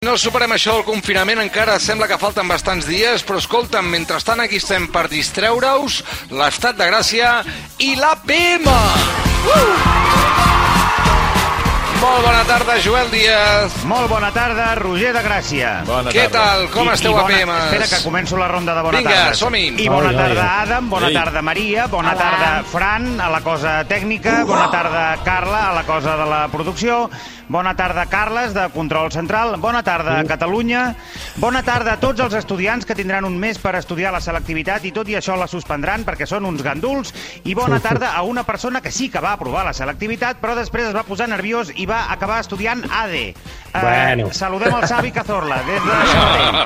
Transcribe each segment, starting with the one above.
No superem això del confinament, encara sembla que falten bastants dies, però escolta'm, mentrestant aquí estem per distreure-us, l'estat de Gràcia i l'APM! Uh! Molt bona tarda, Joel Díaz. Molt bona tarda, Roger de Gràcia. Bona Què tarda. tal? Com I- esteu, i bona, APMs? Espera, que començo la ronda de bona Vinga, tarda. som-hi. I bona Ai, ai, tarda, ai. Adam, bona Ei. tarda, Maria, bona Hola. tarda, Fran, a la cosa tècnica, bona tarda, Carla, a la cosa de la producció, bona tarda, Carles, de Control Central, bona tarda, Catalunya, bona tarda a tots els estudiants que tindran un mes per estudiar la selectivitat i tot i això la suspendran perquè són uns ganduls, i bona tarda a una persona que sí que va aprovar la selectivitat, però després es va posar nerviós i va acabar estudiant ADE. Eh, Bueno. Saludem el Xavi Cazorla, des de Sabadell.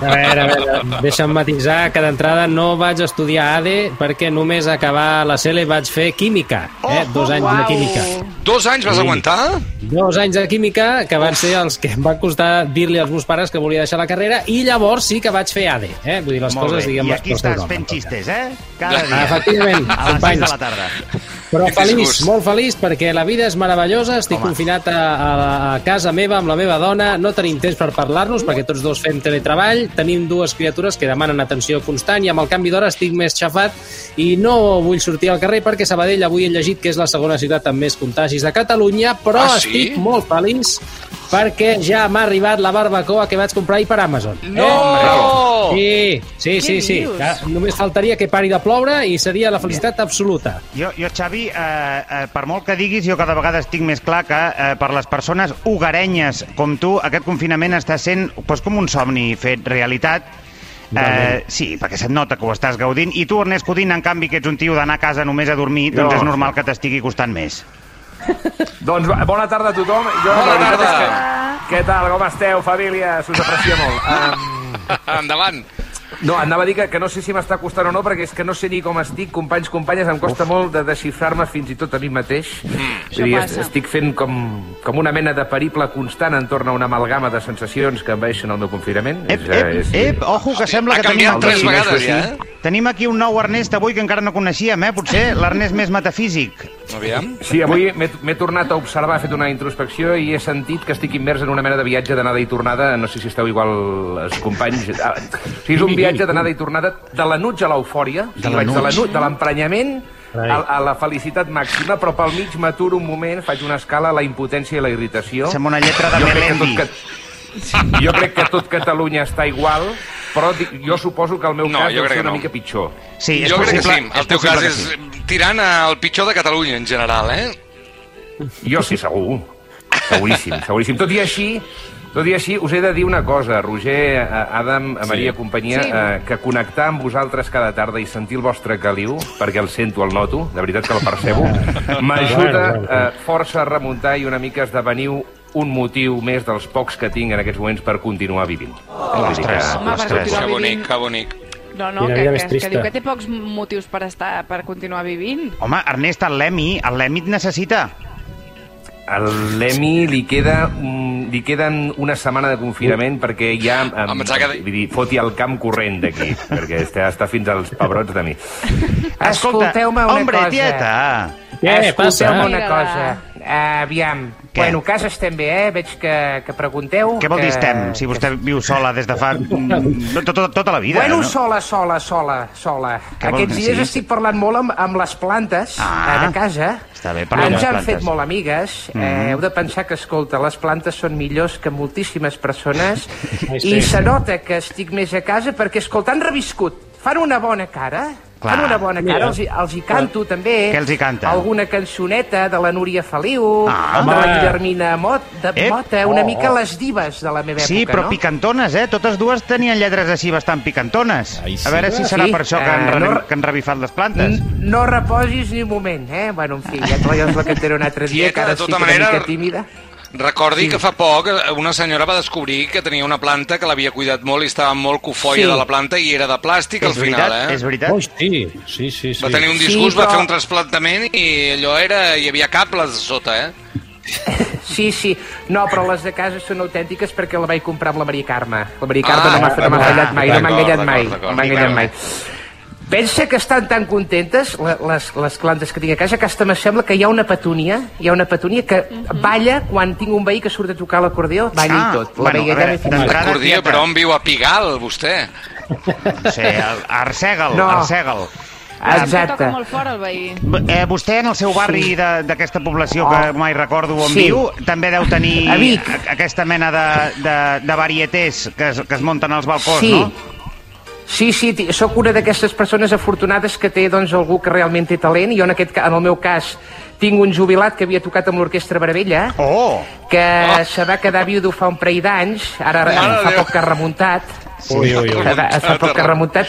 A veure, a veure, deixa'm matisar que d'entrada no vaig estudiar ADE perquè només acabar la CELE vaig fer química, eh? Oh, dos anys de uau. química. Dos anys vas Sí. aguantar? Dos anys de química que van ser els que em va costar dir-li als meus pares que volia deixar la carrera i llavors sí que vaig fer ADE, eh? Vull dir, les Molt coses, bé. diguem I les aquí coses estàs com, fent xistes, eh? Cada Ah, dia. efectivament, A les 6 companys. de la tarda. Però feliç, molt feliç, perquè la vida és meravellosa, estic Home. confinat a, a, a casa meva amb la meva dona, no tenim temps per parlar-nos perquè tots dos fem teletreball, tenim dues criatures que demanen atenció constant i amb el canvi d'hora estic més xafat i no vull sortir al carrer perquè Sabadell avui he llegit que és la segona ciutat amb més contagis de Catalunya, però Ah, sí? estic molt feliç perquè ja m'ha arribat la barbacoa que vaig comprar ahir per Amazon. No! Eh? Sí, sí, sí, Què sí. Que només faltaria que pari de ploure i seria la felicitat absoluta. Jo, jo Xavi, eh, eh, per molt que diguis, jo cada vegada estic més clar que eh, per les persones hogarenyes com tu, aquest confinament està sent doncs, com un somni fet realitat. Eh, Totalment. sí, perquè se't nota que ho estàs gaudint. I tu, Ernest Codín, en canvi, que ets un tio d'anar a casa només a dormir, doncs és normal que t'estigui costant més. Doncs bona tarda a tothom. Jo, Bona tarda. que... Què tal, com esteu, família? S'us aprecia molt. Um, Endavant. no, anava a dir que, que no sé si m'està costant o no, perquè és que no sé ni com estic, companys, companyes, em costa molt de desxifrar-me fins i tot a mi mateix. Mm, Això passa. estic fent com, com una mena de periple constant entorn a una amalgama de sensacions que envaeixen el meu confinament. Ep, És, eh, ep, és- ep, ojo, que sembla ha que tenim tres vegades ja, eh? Tenim aquí un nou Ernest avui que encara no coneixíem, eh? Potser l'Ernest més metafísic. Aviam. Sí, avui m'he tornat a observar, he fet una introspecció i he sentit que estic immers en una mena de viatge d'anada i tornada. No sé si esteu igual, els companys. Ah, o sigui, és un viatge d'anada i tornada de l'enuig a l'eufòria. De l'emprenyament a, a la felicitat màxima, però pel mig m'aturo un moment, faig una escala a la impotència i la irritació. Sembla una lletra de Melendi. jo crec que tot Catalunya està igual, però dic- jo suposo que el meu No, cas deu ser que una no. mica pitjor. Sí, és jo crec que possible, sí. El teu possible cas és sí. tirant al pitjor de Catalunya, en general, eh? Jo sí, segur. Seguríssim, seguríssim. Tot i així, tot i així, us he de dir una cosa, Roger, eh, Adam, a Maria, companyia, Sí. eh, que connectar amb vosaltres cada tarda i sentir el vostre caliu, perquè el sento, el noto, de veritat que el percebo, m'ajuda eh, força a remuntar i una mica esdeveniu un motiu més dels pocs que tinc en aquests moments per continuar vivint. Vull dir que- Ostres, Home, per ostres. Que bonic, que bonic. No, no, que, que, que, trista. diu que té pocs motius per estar per continuar vivint. Home, Ernest, el Lemi, el Lemi et necessita. Al Lemi li queda mm, li queden una setmana de confinament perquè ja em, que- vull dir, foti el camp corrent d'aquí perquè està, està fins als pebrots de mi. Escolteu-me una hombre, cosa. Escolteu-me una cosa. Uh, aviam. Què? Bueno, a casa estem bé, eh? Veig que, que pregunteu. Què vol dir que- estem, si vostè viu sola des de fa... mm, tota, tota la vida, Bueno, no? sola, sola, sola, sola. Què Aquests dir? dies Sí. estic parlant molt amb, amb les plantes Ah. eh, de casa. Està bé, parla amb Ens han plantes. fet molt amigues. Eh, Mhm. heu de pensar que, escolta, les plantes són millors que moltíssimes persones sí. i se nota que estic més a casa perquè, escolta, han reviscut. Fan una bona cara. Clar. Fan una bona Mira. cara. Els, hi- els hi canto, també. Què els hi canta? Alguna cançoneta de la Núria Feliu, Ah. de la. Guillermina Mot, de Ep. Mota, una Oh, mica oh. les divas de la meva Sí, època, però no? picantones, eh? Totes dues tenien lletres així bastant picantones. Ai, sí. A veure si serà sí? per això que han, Eh, re- no- que han revifat les plantes. No reposis ni un moment, eh? Bueno, en fi, ja te la, la cantaré un altre dia, Tieta, que ara tota estic manera, una mica tímida. Recordi Sí. que fa poc eh, una senyora va descobrir que tenia una planta que l'havia cuidat molt i estava molt cofoia Sí. de la planta i era de plàstic al és final, veritat, eh? és veritat. Oh, sí, sí, sí. sí. Va tenir un Sí, disgust, va però- fer un trasplantament i allò era... hi havia cables sota, eh? Sí, sí. No, però les de casa són autèntiques perquè la vaig comprar amb la Maria Carme. La Maria Carme Ah, no m'ha no m'ha d'acord, enganyat mai, no m'ha enganyat mai. d'acord, No m'ha enganyat mai. Pensa que estan tan contentes les, les plantes que tinc a casa que hasta me sembla que hi ha una petúnia, hi ha una petúnia que balla quan tinc un veí que surt a tocar l'acordió, balla Ah, i tot. La bueno, veia a veure, allà m'he fixat. d'entrada- Acordió, tieta. però on viu a Pigal, vostè? No sé, Arsègal, No. Arsègal. Que Exacte. toca molt fort el veí. Eh, vostè en el seu barri de- d'aquesta població que Oh. mai recordo on Sí. viu, també deu tenir aquesta mena de, de, de varietés que es, que es munten als balcons, Sí. no? Sí, sí, sóc una d'aquestes persones afortunades que té doncs, algú que realment té talent. Jo, en, aquest, en el meu cas, tinc un jubilat que havia tocat amb l'Orquestra Baravella, Oh! que se va quedar viudo fa un parell d'anys, ara Mare fa de Déu. poc que ha remuntat. Ui, ui, ui. Fa, poc que ha remuntat.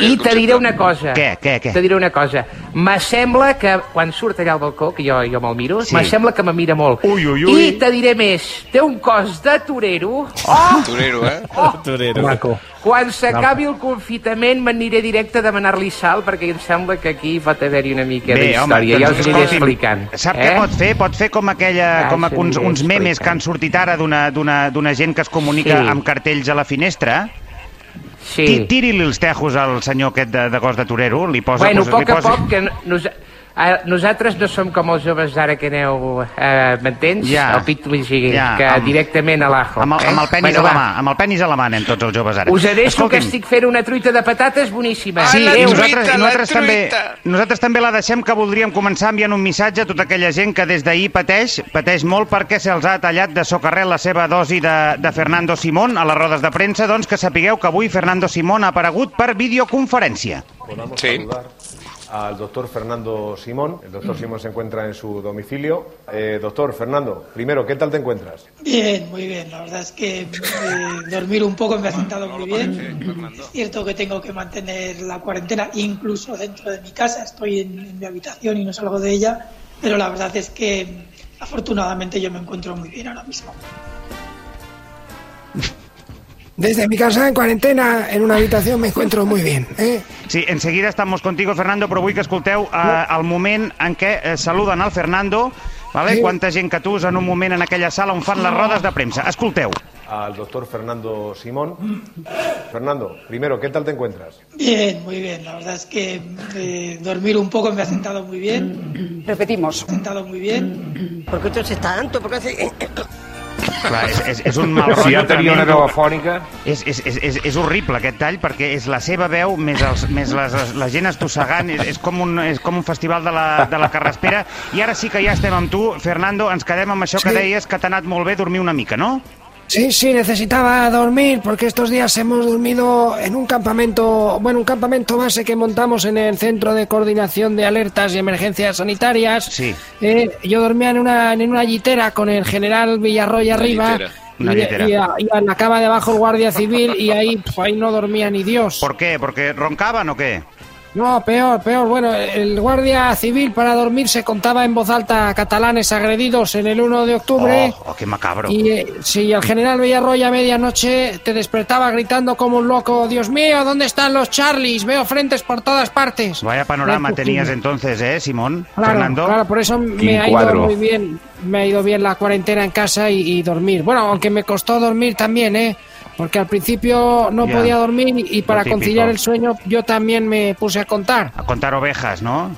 I te diré una cosa. Què, què, què? Te diré una cosa. Me sembla que quan surt allà al balcó, que jo, jo me'l miro, Sí. me sembla que me mira molt. Ui, ui, ui. I te diré més. Té un cos de torero. Oh! Torero, eh? Torero. Maco. Quan s'acabi el confitament m'aniré directe a demanar-li sal perquè em sembla que aquí pot haver-hi una mica Bé, home, d'història. ja doncs, us aniré escolti'm, explicant. Sap eh? què pot fer? Pot fer com aquella, Ja com us uns, uns memes explicant. que han sortit ara d'una- gent que es comunica Sí. amb cartells a la finestra. Sí. Ti- Tiri-li els tejos al senyor aquest de, de gos de torero, li posa... Bueno, a poc a poc, que nos, a, nosaltres no som com els joves d'ara que aneu, eh, m'entens? Ja. El pit, vull dir, Ja, que amb- directament a l'ajo. Amb el, eh? amb el penis bueno, a la va. mà, amb el penis a la mà anem tots els joves ara. Us que Escolti'm, estic fent una truita de patates boníssima. Ah, Sí, i Adéu. truita, nosaltres, nosaltres, també, nosaltres també la deixem que voldríem començar enviant un missatge a tota aquella gent que des d'ahir pateix, pateix molt perquè se'ls ha tallat de socarrel la seva dosi de, de Fernando Simón a les rodes de premsa, doncs que sapigueu que avui Fernando Simón ha aparegut per videoconferència. Sí. saludar al doctor Fernando Simón. El doctor Simón se encuentra en su domicilio. Eh, doctor Fernando, primero, ¿qué tal te encuentras? Bien, muy bien. La verdad es que eh, dormir un poco me ha sentado muy bien. Es cierto que tengo que mantener la cuarentena incluso dentro de mi casa. Estoy en, en mi habitación y no salgo de ella. Pero la verdad es que afortunadamente yo me encuentro muy bien ahora mismo. Desde mi casa en cuarentena, en una habitación, me encuentro muy bien. ¿eh? Sí, enseguida estamos contigo, Fernando, però vull que escolteu eh, el moment en què eh, saluden al Fernando, vale? Sí. quanta gent que tu en un moment en aquella sala on fan les rodes de premsa. Escolteu. Al doctor Fernando Simón. Fernando, primero, ¿qué tal te encuentras? Bien, muy bien. La verdad es que eh, dormir un poco me ha sentado muy bien. Repetimos. Me ha sentado muy bien. ¿Por qué toses tanto? ¿Por qué hace- Clar, és, és, és un mal Si ja tenia una veu afònica... És, és, és, és, és horrible aquest tall perquè és la seva veu més, els, més les, la gent estossegant, és, és, com un, és com un festival de la, de la carraspera. I ara sí que ja estem amb tu, Fernando, ens quedem amb això que Sí. deies que t'ha anat molt bé dormir una mica, no? Sí, sí, necesitaba dormir porque estos días hemos dormido en un campamento, bueno, un campamento base que montamos en el Centro de Coordinación de Alertas y Emergencias Sanitarias. Sí. Eh, yo dormía en una, en una litera con el general Villarroy arriba. Una y, y a- y en la cama debajo el guardia civil y ahí, pues, ahí no dormía ni Dios. ¿Por qué? ¿Porque roncaban o qué? No, peor, peor. Bueno, el guardia civil para dormir se contaba en voz alta catalanes agredidos en el 1 de octubre. Oh, oh, qué macabro. Y eh, si el general Villarroy a medianoche te despertaba gritando como un loco, Dios mío, ¿dónde están los Charlies? Veo frentes por todas partes. Vaya panorama tenías entonces, ¿eh, Simón? Claro, Fernando. claro, por eso me ha ido muy bien, me ha ido bien la cuarentena en casa y, y dormir. Bueno, aunque me costó dormir también, ¿eh? Porque al principio no Ya. podía dormir y, para conciliar el sueño yo también me puse a contar. A contar ovejas, ¿no?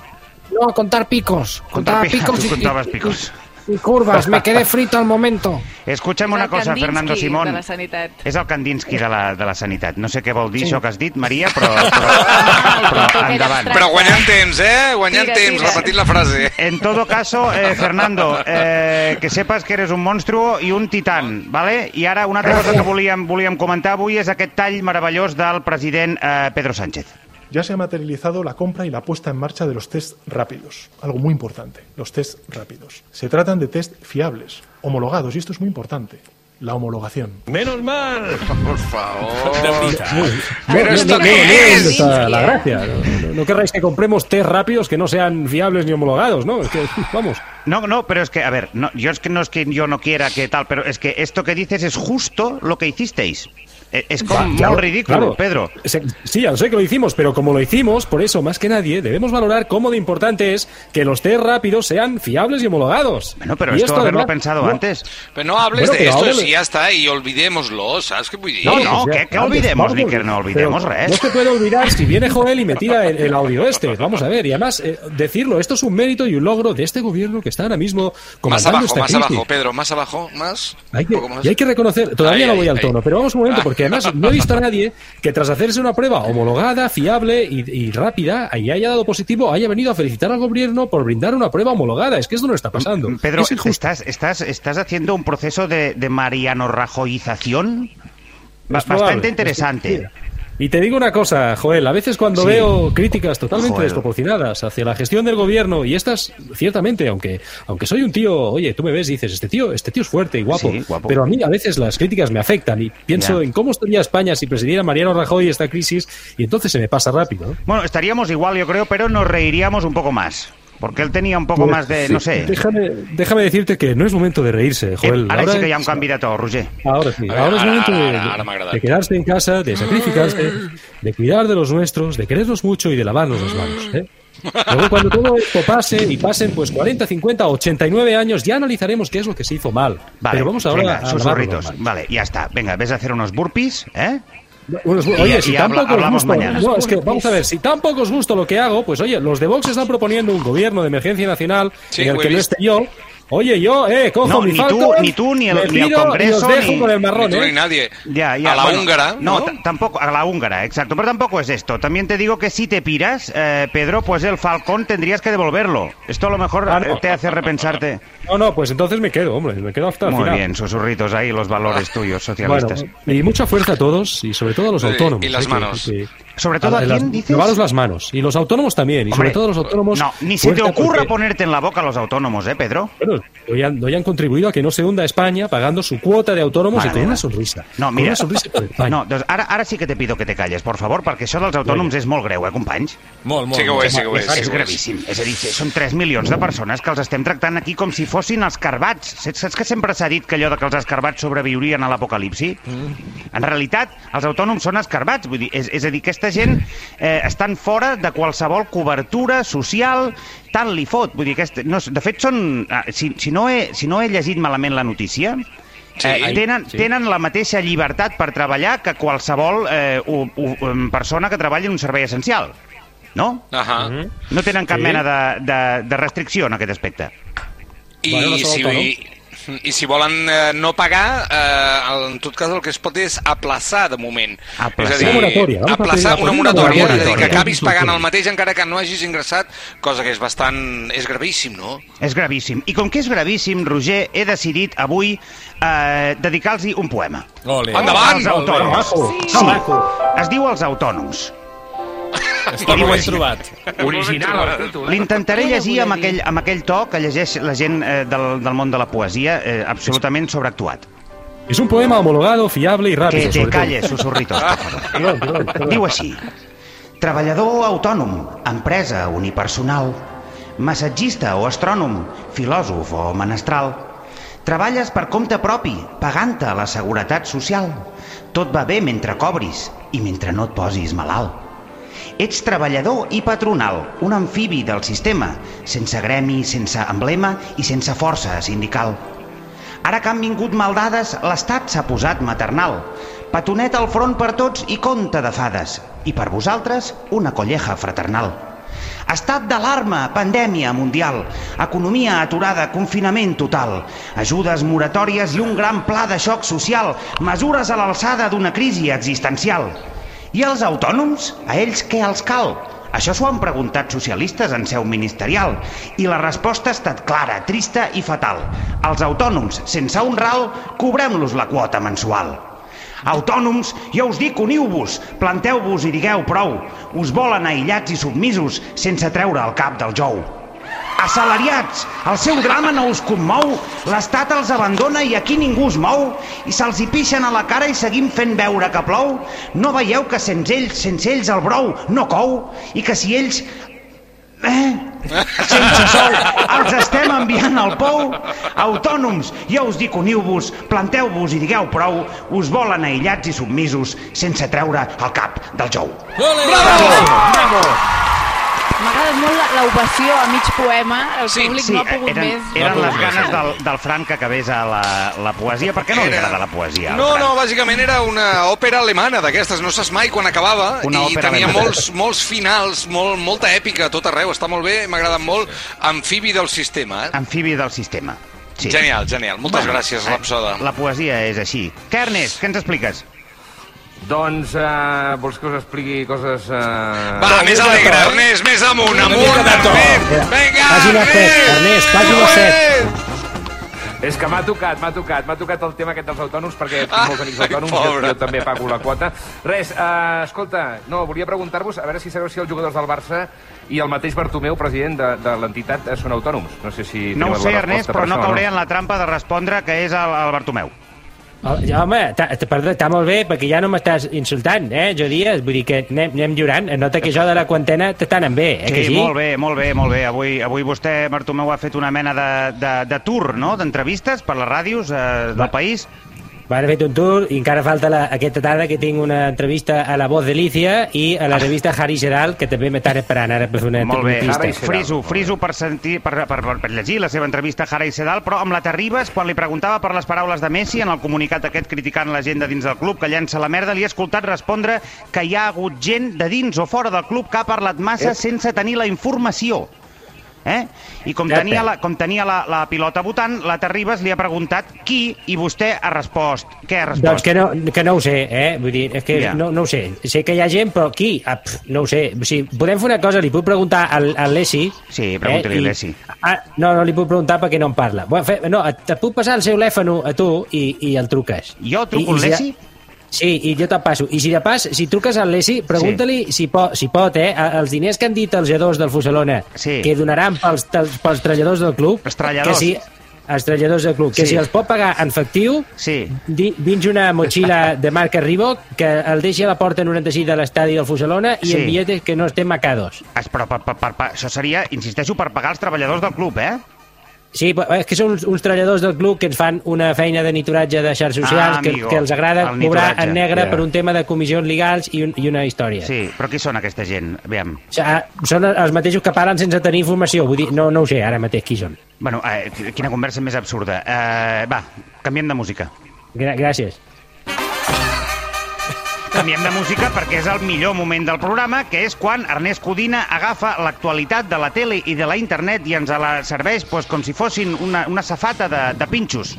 No, a contar picos. Contar picos tú y, contabas y- picos. Y curvas. Me quedé frito al momento. Escucha'm És una cosa, Kandinsky Fernando Simón. de la sanitat. És el Kandinsky de la, de la sanitat. No sé què vol dir això que has dit, Maria, però, però, però endavant. Però guanyant temps, eh? Guanyant Tira, temps, tira. repetint la frase. En todo caso, eh, Fernando, eh, que sepas que eres un monstruo i un titán, ¿vale? I ara una altra cosa que volíem, volíem comentar avui és aquest tall meravellós del president eh, Pedro Sánchez. Ya se ha materializado la compra y la puesta en marcha de los test rápidos. Algo muy importante, los test rápidos. Se tratan de test fiables, homologados, y esto es muy importante, la homologación. Menos mal. Por favor. No, Pero esto qué es? ¿dónde está la gracia? No, no- no querráis que compremos test rápidos que no sean fiables ni homologados, ¿no? Es que, vamos. No, no, pero es que, a ver, no, yo es que no es que yo no quiera que tal, pero es que esto que dices es justo lo que hicisteis. Eh, Es como muy claro, ridículo, claro. Pedro. Se- Sí, ya lo sé que lo hicimos, pero como lo hicimos, por eso, más que nadie, debemos valorar cómo de importante es que los test rápidos sean fiables y homologados. Bueno, pero Y esto haberlo además- pensado no, antes. Pero no hables Bueno, de esto háblale. y ya está, y olvidémoslo, ¿sabes qué decir? No, no, que, que olvidemos, vamos, Víctor, no olvidemos pero res. No se puede olvidar si viene Joel y me tira el, el audio este. Vamos a ver, y además, eh, decirlo, esto es un mérito y un logro de este gobierno que está ahora mismo Más comandando abajo, esta más crisis. abajo, Pedro, más abajo, más. Hay que, más. y hay que reconocer, todavía Ahí, no ahí, voy al ahí. tono, pero vamos un momento, Ah. Porque además no he visto a nadie que tras hacerse una prueba homologada, fiable y, y rápida, y haya dado positivo, haya venido a felicitar al gobierno por brindar una prueba homologada. Es que esto no está pasando. Pedro, Es injusto. ¿estás, estás, ¿estás haciendo un proceso de, de Mariano Rajoyización? Probable, Bastante es interesante. Y te digo una cosa, Joel, a veces cuando Sí. veo críticas totalmente Joel. desproporcionadas hacia la gestión del gobierno, y estas, ciertamente, aunque, aunque soy un tío, oye, tú me ves y dices, este tío, este tío es fuerte y guapo, Sí, guapo. pero a mí a veces las críticas me afectan y pienso Ya. en cómo estaría España si presidiera Mariano Rajoy esta crisis y entonces se me pasa rápido. ¿no? Bueno, estaríamos igual, yo creo, pero nos reiríamos un poco más. Porque él tenía un poco Pues, más de, sí, no sé. Déjame, déjame decirte que no es momento de reírse, Eh, Joel. ara sí que ha un candidato, Roger. Ahora sí, A ver, ahora es momento de, agradat. de quedarse en casa, de sacrificarse, de cuidar de los nuestros, de querernos mucho y de lavarnos las manos. ¿eh? Luego, cuando todo esto pase y pasen pues 40, 50, 89 años, ya analizaremos qué es lo que se hizo mal. Vale, Pero vamos ahora venga, a susurritos. Vale, ya está. Venga, ves a hacer unos burpees, ¿eh? Oye, y si habla- tampoco os hablamos gusta, mañana. no, es que vamos a ver, si tampoco os gusta lo que hago, pues oye, los de Vox están proponiendo un gobierno de emergencia nacional Sí, en el que no visto. esté yo. Oye, yo, eh, cojo No, mi ni tú- Falcon, ni tú, ni el- ni el Congreso, dejo ni- con el marrón, Ni tú ¿eh? ni nadie. Ya, ya, a la bueno, húngara, No, ¿no? tampoco, a la húngara, exacto. Pero tampoco es esto. También te digo que si te piras, eh, Pedro, pues el Falcón tendrías que devolverlo. Esto a lo mejor Ah, no. eh, te hace repensarte. No, no, pues entonces me quedo, hombre, me quedo hasta el Muy final. bien, susurritos ahí, los valores tuyos, socialistas. Bueno, y mucha fuerza a todos y sobre todo a los autónomos. y las ¿eh? Que- manos. que- Sobre todo, ¿a las- quién dices? Lavaros las manos. Y los autónomos también. Y sobre Hombre, todo los autónomos. No, ni se te ocurra porque, ponerte en la boca a los autónomos, ¿eh, Pedro? Bueno, hoy han, hoy han contribuido a que no se hunda España pagando su cuota de autónomos Vale, y con una sonrisa. No, Con mira... una sonrisa per Espanya. No, doncs ara, ara sí que te pido que te calles, por favor, perquè això dels autònoms és molt greu, eh, companys? Molt, molt. Sí que ho és, sí que ho és. és és. gravíssim. És a dir, són 3 milions de persones que els estem tractant aquí com si fossin els carbats. Saps saps que sempre s'ha dit que allò de que els escarbats sobreviurien a l'apocalipsi? Mm. En realitat, els autònoms són escarbats. Vull dir, és, és a dir, aquesta gent eh, estan fora de qualsevol cobertura social, tant li fot. Vull dir, aquest, no, de fet, són... ah, Si, si, no he, si no he llegit malament la notícia, Sí. eh, tenen, sí. tenen la mateixa llibertat per treballar que qualsevol eh, u, u, persona que treballa en un servei essencial. No? Ahà. No tenen cap Sí. mena de, de, de restricció en aquest aspecte. I, Bueno, si. I si volen eh, no pagar, eh, en tot cas el que es pot és aplaçar de moment. Aplaçar. És a dir, Una moratòria, vamos a aplaçar una una moratòria, és a dir, moratòria. que acabis pagant el mateix encara que no hagis ingressat, cosa que és bastant... és gravíssim, no? És gravíssim. I com que és gravíssim, Roger, he decidit avui eh, dedicar-los un poema. Ole. Endavant! Els autònoms. Sí. maco. Es diu Els autònoms. Està molt ben trobat. Original? L'intentaré llegir amb aquell, amb aquell to que llegeix la gent eh, del, del món de la poesia, eh, absolutament sobreactuat. Es un poema homologado, fiable y rápido. Que te calles, susurritos, por favor. Perdón, perdón, perdón. Diu així. Treballador autònom, empresa unipersonal, massatgista o astrònom, filòsof o menestral. Treballes per compte propi, pagant-te la seguretat social. Tot va bé mentre cobris i mentre no et posis malalt. Ets treballador i patronal, un amfibi del sistema, sense gremi, sense emblema i sense força sindical. Ara que han vingut maldades, l'Estat s'ha posat maternal. Petonet al front per tots i compte de fades. I per vosaltres, una colleja fraternal. Estat d'alarma, pandèmia mundial, economia aturada, confinament total, ajudes moratòries i un gran pla de xoc social, mesures a l'alçada d'una crisi existencial. I els autònoms? A ells què els cal? Això s'ho han preguntat socialistes en seu ministerial i la resposta ha estat clara, trista i fatal. Els autònoms, sense un ral, cobrem-los la quota mensual. Autònoms, jo us dic, uniu-vos, planteu-vos i digueu prou. Us volen aïllats i submisos, sense treure el cap del jou. Assalariats, el seu drama no us commou, l'Estat els abandona i aquí ningú es mou, i se'ls hi pixen a la cara i seguim fent veure que plou? No veieu que sense ells, sense ells el brou no cou? I que si ells... Eh? sense sol, els estem enviant al pou. Autònoms, jo us dic, uniu-vos, planteu-vos i digueu prou, us volen aïllats i submisos, sense treure el cap del jou. Bravo! M'ha agradat molt la- l'ovació a mig poema. El públic no ha pogut eren, més. eren les ganes del, del Fran que acabés a la, la poesia. Per què no li agrada la poesia? No, no, bàsicament era una òpera alemana d'aquestes, no saps mai quan acabava, Una i tenia alemana. molts, molts finals, molt, molta èpica a tot arreu, està molt bé, m'ha agradat molt, amfibi del sistema. Eh? Amfibi del sistema. Sí. Genial, genial, moltes Bueno, gràcies, eh, Rapsoda. La poesia és així. Què, Ernest, què ens expliques? Doncs, uh, vols que us expliqui coses... Uh... Va, més alegre, Ernest, més amunt, amunt, Ernest! Vinga, Pàgina set, Ernest! Ernest, pàgina Ué! set. És que m'ha tocat, m'ha tocat, m'ha tocat el tema aquest dels autònoms, perquè tinc Ah, molts amics autònoms, jo, jo també pago la quota. Res, uh, escolta, no, volia preguntar-vos, a veure si sabeu si els jugadors del Barça i el mateix Bartomeu, president de, de l'entitat, són autònoms. No sé si... No ho sé, Ernest, però per no cauré en la trampa de respondre que és el, el Bartomeu. Oh, ja, home, perdó, està molt bé, perquè ja no m'estàs insultant, eh, jo dies, vull dir que anem, anem lliurant, nota que això de la quarantena t'està anant bé, eh, que Sí, sí? molt bé, molt bé, molt bé. Avui, avui vostè, Bartomeu, ha fet una mena de, de, de tour, no?, d'entrevistes per les ràdios eh, del país. Van fet un tour i encara falta la, aquesta tarda que tinc una entrevista a La Voz de Lícia i a la revista Harry Sedal, que també m'estan esperant ara per fer una Molt bé, entrevista. friso, friso per, sentir, per, per, per, per llegir la seva entrevista a Jara i Sedal, però amb la Terribas, quan li preguntava per les paraules de Messi en el comunicat aquest criticant la gent de dins del club que llença la merda, li he escoltat respondre que hi ha hagut gent de dins o fora del club que ha parlat massa Ep. sense tenir la informació. Eh? I com tenia, la, com tenia la, la pilota votant, la Terribas li ha preguntat qui i vostè ha respost. Què ha respost? Doncs que no, que no ho sé, eh? Vull dir, és que Ja. no, no ho sé. Sé que hi ha gent, però qui? Ah, pf, no ho sé. O sigui, podem fer una cosa, li puc preguntar al, al Lessi. Sí, pregunta-li i- a Lessi. Ah, no, no li puc preguntar perquè no em parla. Bueno, fe, no, et, et puc passar el seu telèfon a tu i, i el truques. Jo truco al si- Lessi? Sí, i jo te'l passo. I si de pas, si truques al Lessi, pregunta-li si, pot, si pot, eh, els diners que han dit els lladors del Fuselona Sí. que donaran pels, pels, treballadors del club, Els treballadors. que si, els treballadors del club, que Sí. si els pot pagar en efectiu, sí. di, dins una motxilla de marca Reebok que el deixi a la porta 96 de l'estadi del Fuselona i Sí. en billetes que no estem macados. Es, però per, per, per, per, això seria, insisteixo, per pagar els treballadors del club, eh? Sí, és que són uns, uns treballadors del club que ens fan una feina de nituratge de xarxes socials Ah, que, amigo, que els agrada el cobrar nituratge, en negre ja. per un tema de comissions legals i, un, i una història. Sí, però qui són aquesta gent? Aviam. O sigui, són els mateixos que parlen sense tenir informació. Vull dir, no, no ho sé ara mateix qui són. Bueno, eh, quina conversa més absurda. Eh, va, canviem de música. Gràcies. Canviem de música perquè és el millor moment del programa, que és quan Ernest Codina agafa l'actualitat de la tele i de la internet i ens la serveix pues, com si fossin una, una safata de, de pinxos.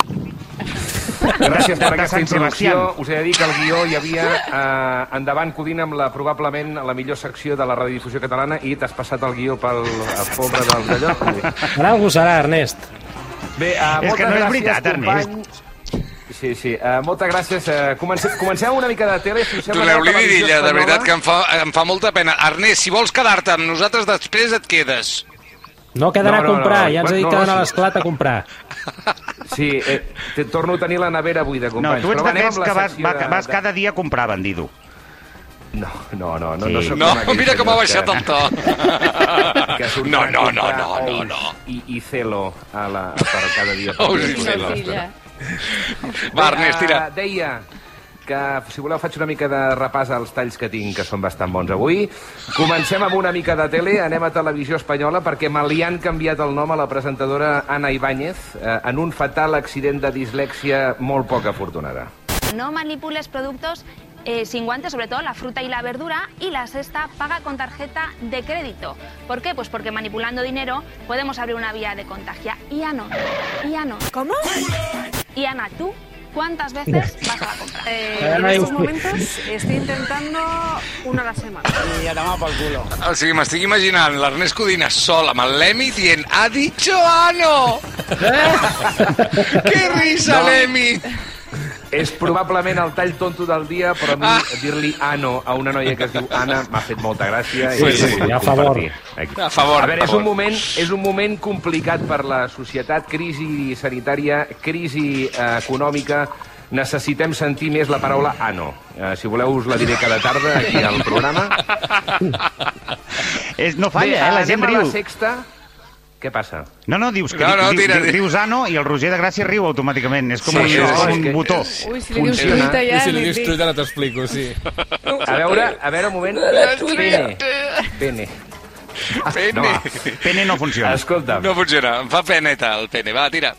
Gràcies per aquesta introducció. Sebastián. Us he de dir que al guió hi havia eh, endavant Codina amb la, probablement la millor secció de la radiodifusió catalana i t'has passat el guió pel el pobre del d'allò. Algú serà, Ernest. Bé, uh, És que no és veritat, Ernest. Sí, sí. Uh, moltes gràcies. Uh, comencem, comencem una mica de tele, si. Doneu-li vidilla, de veritat que em fa, em fa molta pena. Ernest, si vols quedar-te amb nosaltres després et quedes. No quedarà No, a no, comprar, no, ja ens ha dit no, que no, d'anar a sí. l'esclat a comprar. Sí, eh, te torno a tenir la nevera buida, No, companys. tu ets Però va, anem d'aquests que vas, va, de- vas cada dia a comprar, bandido. No, no, no. no, Sí. no, sóc No, com mira com ha baixat que- el to. que No, a no, no, no, no, no. I, i celo a la, per cada dia. i dia. celo. Va, Ernest, tira. Eh, deia que, si voleu, faig una mica de repàs als talls que tinc, que són bastant bons avui. Comencem amb una mica de tele, anem a televisió espanyola, perquè me li han canviat el nom a la presentadora Ana Ibáñez eh, en un fatal accident de dislèxia molt poc afortunada. No manipules productos eh, sin guantes, sobre todo la fruta y la verdura. Y la sexta, paga con tarjeta de crédito. ¿Por qué? Pues porque manipulando dinero podemos abrir una vía de contagio. Y Ana, y Ana. ¿Cómo? Y Ana, ¿tú cuántas veces vas a la compra? Eh, en estos momentos estoy intentando una a la semana. I a tomar pel culo. O sigui, m'estic imaginant l'Ernest Codina sol amb el Lemi dient «Ha dicho ano!» ¡Qué risa, No. Lemi! És probablement el tall tonto del dia, però a mi Ah. dir-li Ano a una noia que es diu Anna m'ha fet molta gràcia. Sí, i sí, vull a favor. aquí. A favor, A veure, a és favor. un, moment, és un moment complicat per la societat, crisi sanitària, crisi eh, econòmica, necessitem sentir més la paraula ano. Eh, si voleu us la diré cada tarda aquí al programa. És, no falla, Bé, eh? La gent anem a riu. la sexta. Què passa? No, no, dius que No, no, tira, diu, tira. dius Ano i el Roger de Gràcia riu automàticament. És com Sí, un, sí, és com és un que- botó. Ui, si li dius Funciona. truita ja... I si li dius truita ara t'explico, sí. A veure, a veure, un moment. Pene. Pene. Pene. No, va. Pene no funciona. Escolta'm, No funciona, em fa peneta el pene. Va, tira.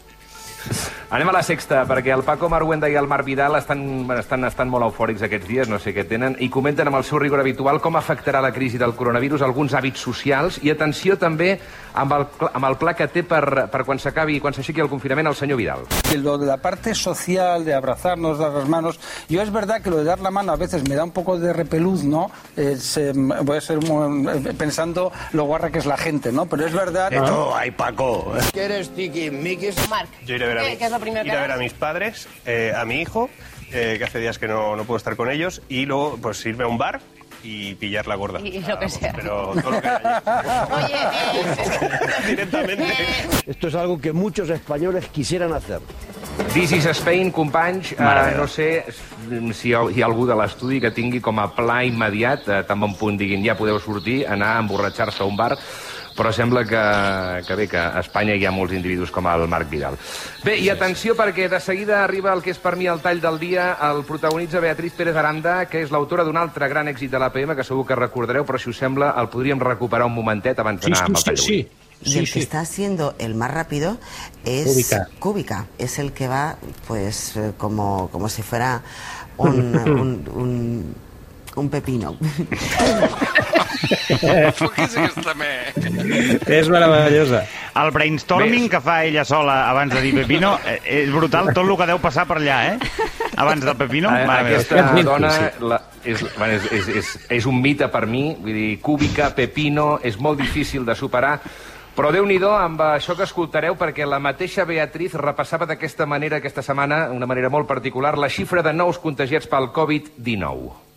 Anem a la sexta, perquè el Paco Marguenda i el Marc Vidal estan, bueno, estan, estan molt eufòrics aquests dies, no sé què tenen, i comenten amb el seu rigor habitual com afectarà la crisi del coronavirus alguns hàbits socials, i atenció també amb el, amb el pla que té per, per quan s'acabi, quan s'aixequi el confinament, el senyor Vidal. lo de la parte social, de abrazarnos, dar las manos, yo es verdad que lo de dar la mano a veces me da un poco de repeluz, ¿no? Es, eh, voy a ser muy- eh, pensando lo guarra que es la gente, ¿no? Pero es verdad... ay, Paco. ¿Quieres tiki mikis? Marc, Yo iré a ver a, ¿qué- mi- qué es lo primero que ir a, ver a mis padres, eh, a mi hijo, eh, que hace días que no, no puedo estar con ellos, y luego pues irme a un bar y pillar la gorda. Y- y lo que Vamos, sea. Pero todo lo que haya. Oye, eh, Directamente. Esto es algo que muchos españoles quisieran hacer. This is Spain, companys. Uh, no sé si hi ha, hi ha algú de l'estudi que tingui com a pla immediat, uh, tan bon punt diguin ja podeu sortir, anar a emborratxar-se a un bar, però sembla que, que bé, que a Espanya hi ha molts individus com el Marc Vidal. Bé, i atenció perquè de seguida arriba el que és per mi el tall del dia, el protagonitza Beatriz Pérez Aranda, que és l'autora d'un altre gran èxit de l'APM, que segur que recordareu, però si us sembla el podríem recuperar un momentet abans d'anar amb el tall d'avui. Y el que está haciendo el más rápido es Cúbica. Cúbica. Es el que va, pues, eh, como, como si fuera un, un, un, un pepino. Què és aquesta me? És meravellosa. El brainstorming que fa ella sola abans de dir Pepino eh, és brutal tot el que deu passar per allà, eh? Abans del Pepino. Eh, Mare meva. Aquesta dona la, és, bueno, és, és, és, és un mite per mi, vull dir, cúbica, pepino, és molt difícil de superar, però déu nhi amb això que escoltareu, perquè la mateixa Beatriz repassava d'aquesta manera aquesta setmana, una manera molt particular, la xifra de nous contagiats pel Covid-19.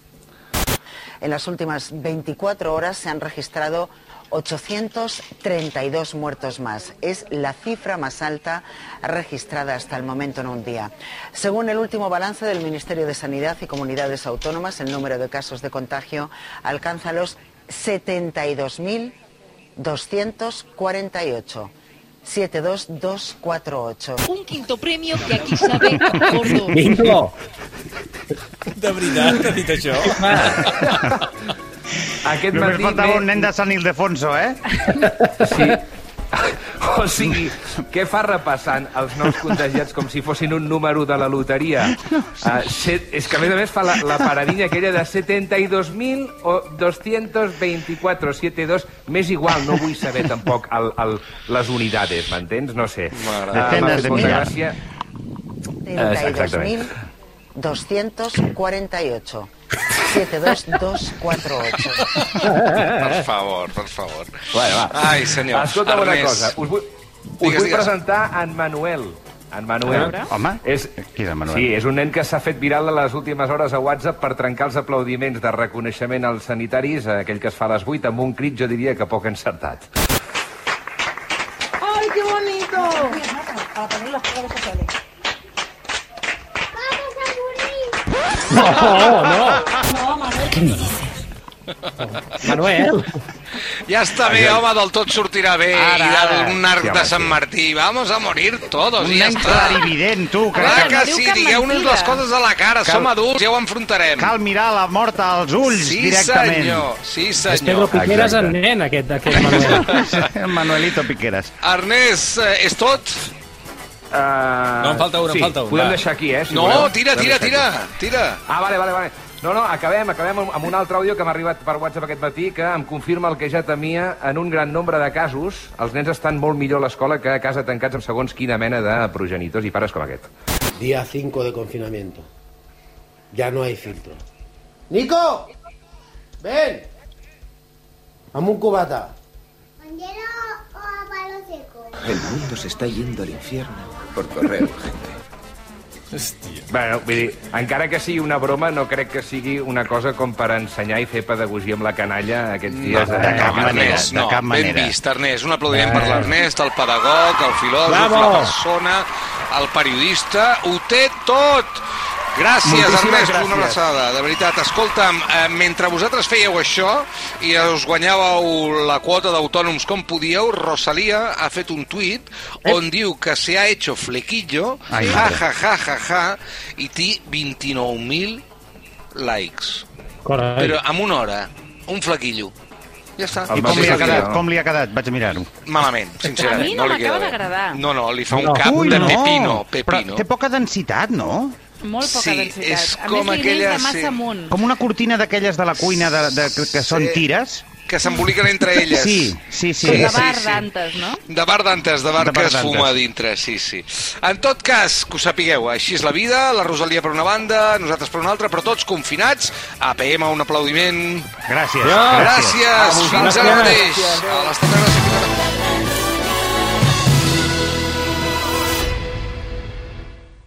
En las últimas 24 horas se han registrado 832 muertos más. Es la cifra más alta registrada hasta el momento en un día. Según el último balance del Ministerio de Sanidad y Comunidades Autónomas, el número de casos de contagio alcanza los 72.248. 72248. un quinto premio que aquí sabe gordo. Bingo! De veritat, t'ha dit això? Aquest Només matí faltava un nen de Sant Ildefonso, eh? Sí. O sigui, què fa repassant els nous contagiats com si fossin un número de la loteria? Uh, set, és que, a més a més, fa la, la paradinha aquella de 72.224, 72, m'és igual, no vull saber tampoc el, el, les unidades, m'entens? No sé. M'agrada. Uh, de gràcia. Eh, exactament. 32.248. 72248. Per favor, per favor. Bueno, va. Ai, senyor. Escolta una Ernest. cosa. Us vull, us Digues, vull digues. presentar en Manuel. En Manuel. A. Home, és, qui és en Manuel? Sí, és un nen que s'ha fet viral a les últimes hores a WhatsApp per trencar els aplaudiments de reconeixement als sanitaris, aquell que es fa a les 8, amb un crit, jo diria que poc encertat. ¡Ay, qué bonito! Poner las pruebas sociales. No, no. No, Manuel. ¿Qué me dices? Manuel. Ja està bé, home, del tot sortirà bé. Ara, I ara. un arc Sí, de Sant. Martí. Vamos a morir todos Un i ja està. clarivident, tu. Que, Clar que que, sí, digueu-nos les coses a la cara. Cal- Som adults, ja ho enfrontarem. cal mirar la mort als ulls Sí, directament. senyor. Sí, És Pedro senyor. Piqueras en nen, aquest, aquest Manuel. Manuelito Piqueras. Ernest, eh, és tot? Uh, No, en falta un, en sí, falta un, Podem va. deixar aquí, eh? Si No, voleu. tira, tira, tira, tira. Ah, vale, vale, vale. No, no, acabem, acabem amb amb un altre àudio que m'ha arribat per WhatsApp aquest matí que em confirma el que ja temia en un gran nombre de casos. Els nens estan molt millor a l'escola que a casa tancats amb segons quina mena de progenitors i pares com aquest. Día 5 de confinamiento. Ya no hay filtro. ¡Nico! ¡Ven! Dame un cubata. El mundo se está yendo al infierno por correo, gente. Hòstia. Bueno, vull dir, encara que sigui una broma, no crec que sigui una cosa com per ensenyar i fer pedagogia amb la canalla aquests dies. No, eh, de cap manera, Ernest. no. cap Ben manera. vist, Ernest. Un aplaudiment per Eh. l'Ernest, el pedagog, el filòsof, Bravo. la persona, el periodista. Ho té tot! Gràcies, Moltíssimes Ernest, gràcies. una abraçada, de veritat. Escolta'm, eh, mentre vosaltres fèieu això i us guanyàveu la quota d'autònoms com podíeu, Rosalia ha fet un tuit on diu que se ha hecho flequillo, Ai, ja, ja, ja, ja, ja, i té 29.000 likes. Carai. Però en una hora, un flequillo. Ja està. I com li ha quedat? Com li ha quedat? Vaig a mirar-ho. Malament, sincerament. A mi no li queda m'acaba bé. d'agradar. No, no, li fa un No. cap Ui, de no. pepino, Però pepino. té poca densitat, no? Molt poca Sí, densitat. és a com més, aquella- de massa sí. amunt. Com una cortina d'aquelles de la cuina de, de, que, que són Sí. tires. Que s'emboliquen entre elles. Sí, sí, sí. Com de sí, bar sí. d'antes, no? De bar d'antes, de bar De que es fuma a dintre, sí, sí. En tot cas, que ho sapigueu, així és la vida, la Rosalia per una banda, nosaltres per una altra, però tots confinats. APM, un aplaudiment. Gràcies. Gràcies. A Fins vosaltres. ara mateix. A l'estat de gràcia.